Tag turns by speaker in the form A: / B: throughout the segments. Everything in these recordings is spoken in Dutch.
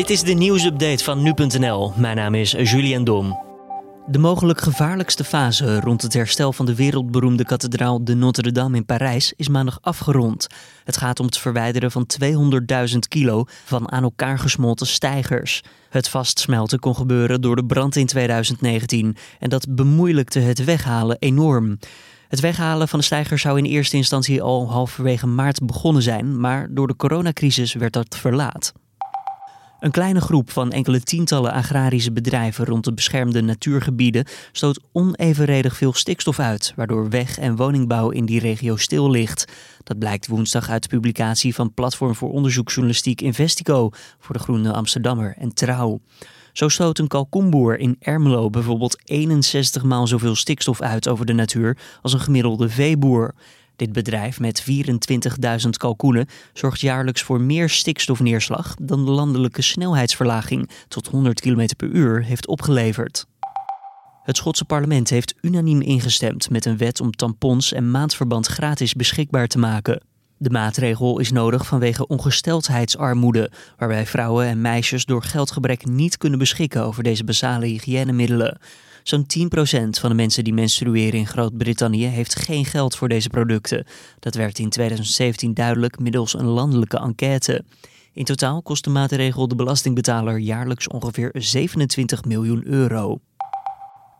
A: Dit is de nieuwsupdate van nu.nl. Mijn naam is Julian Dom. De mogelijk gevaarlijkste fase rond het herstel van de wereldberoemde kathedraal de Notre-Dame in Parijs is maandag afgerond. Het gaat om het verwijderen van 200.000 kilo van aan elkaar gesmolten stijgers. Het vastsmelten kon gebeuren door de brand in 2019 en dat bemoeilijkte het weghalen enorm. Het weghalen van de stijgers zou in eerste instantie al halverwege maart begonnen zijn, maar door de coronacrisis werd dat verlaat. Een kleine groep van enkele tientallen agrarische bedrijven rond de beschermde natuurgebieden stoot onevenredig veel stikstof uit, waardoor weg- en woningbouw in die regio stil ligt. Dat blijkt woensdag uit de publicatie van Platform voor Onderzoeksjournalistiek Investico voor de Groene Amsterdammer en Trouw. Zo stoot een kalkoenboer in Ermelo bijvoorbeeld 61 maal zoveel stikstof uit over de natuur als een gemiddelde veeboer. Dit bedrijf met 24.000 kalkoenen zorgt jaarlijks voor meer stikstofneerslag dan de landelijke snelheidsverlaging tot 100 km per uur heeft opgeleverd. Het Schotse parlement heeft unaniem ingestemd met een wet om tampons en maandverband gratis beschikbaar te maken. De maatregel is nodig vanwege ongesteldheidsarmoede, waarbij vrouwen en meisjes door geldgebrek niet kunnen beschikken over deze basale hygiënemiddelen. Zo'n 10% van de mensen die menstrueren in Groot-Brittannië heeft geen geld voor deze producten. Dat werd in 2017 duidelijk middels een landelijke enquête. In totaal kost de maatregel de belastingbetaler jaarlijks ongeveer 27 miljoen euro.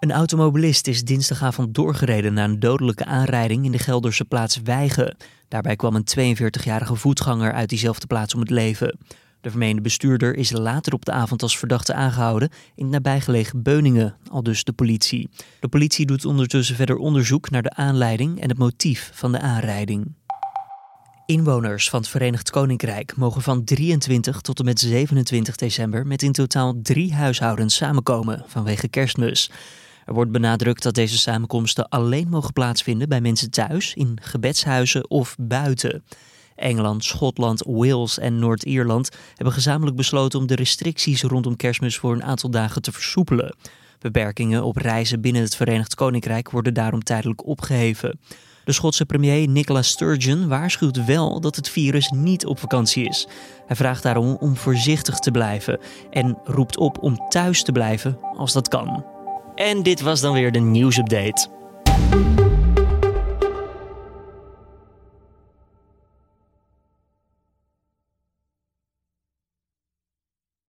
A: Een automobilist is dinsdagavond doorgereden na een dodelijke aanrijding in de Gelderse plaats Weigen. Daarbij kwam een 42-jarige voetganger uit diezelfde plaats om het leven. De vermeende bestuurder is later op de avond als verdachte aangehouden in het nabijgelegen Beuningen, al dus de politie. De politie doet ondertussen verder onderzoek naar de aanleiding en het motief van de aanrijding. Inwoners van het Verenigd Koninkrijk mogen van 23 tot en met 27 december met in totaal drie huishoudens samenkomen vanwege kerstmis. Er wordt benadrukt dat deze samenkomsten alleen mogen plaatsvinden bij mensen thuis, in gebedshuizen of buiten. Engeland, Schotland, Wales en Noord-Ierland hebben gezamenlijk besloten om de restricties rondom kerstmis voor een aantal dagen te versoepelen. Beperkingen op reizen binnen het Verenigd Koninkrijk worden daarom tijdelijk opgeheven. De Schotse premier Nicola Sturgeon waarschuwt wel dat het virus niet op vakantie is. Hij vraagt daarom om voorzichtig te blijven en roept op om thuis te blijven als dat kan. En dit was dan weer de nieuwsupdate.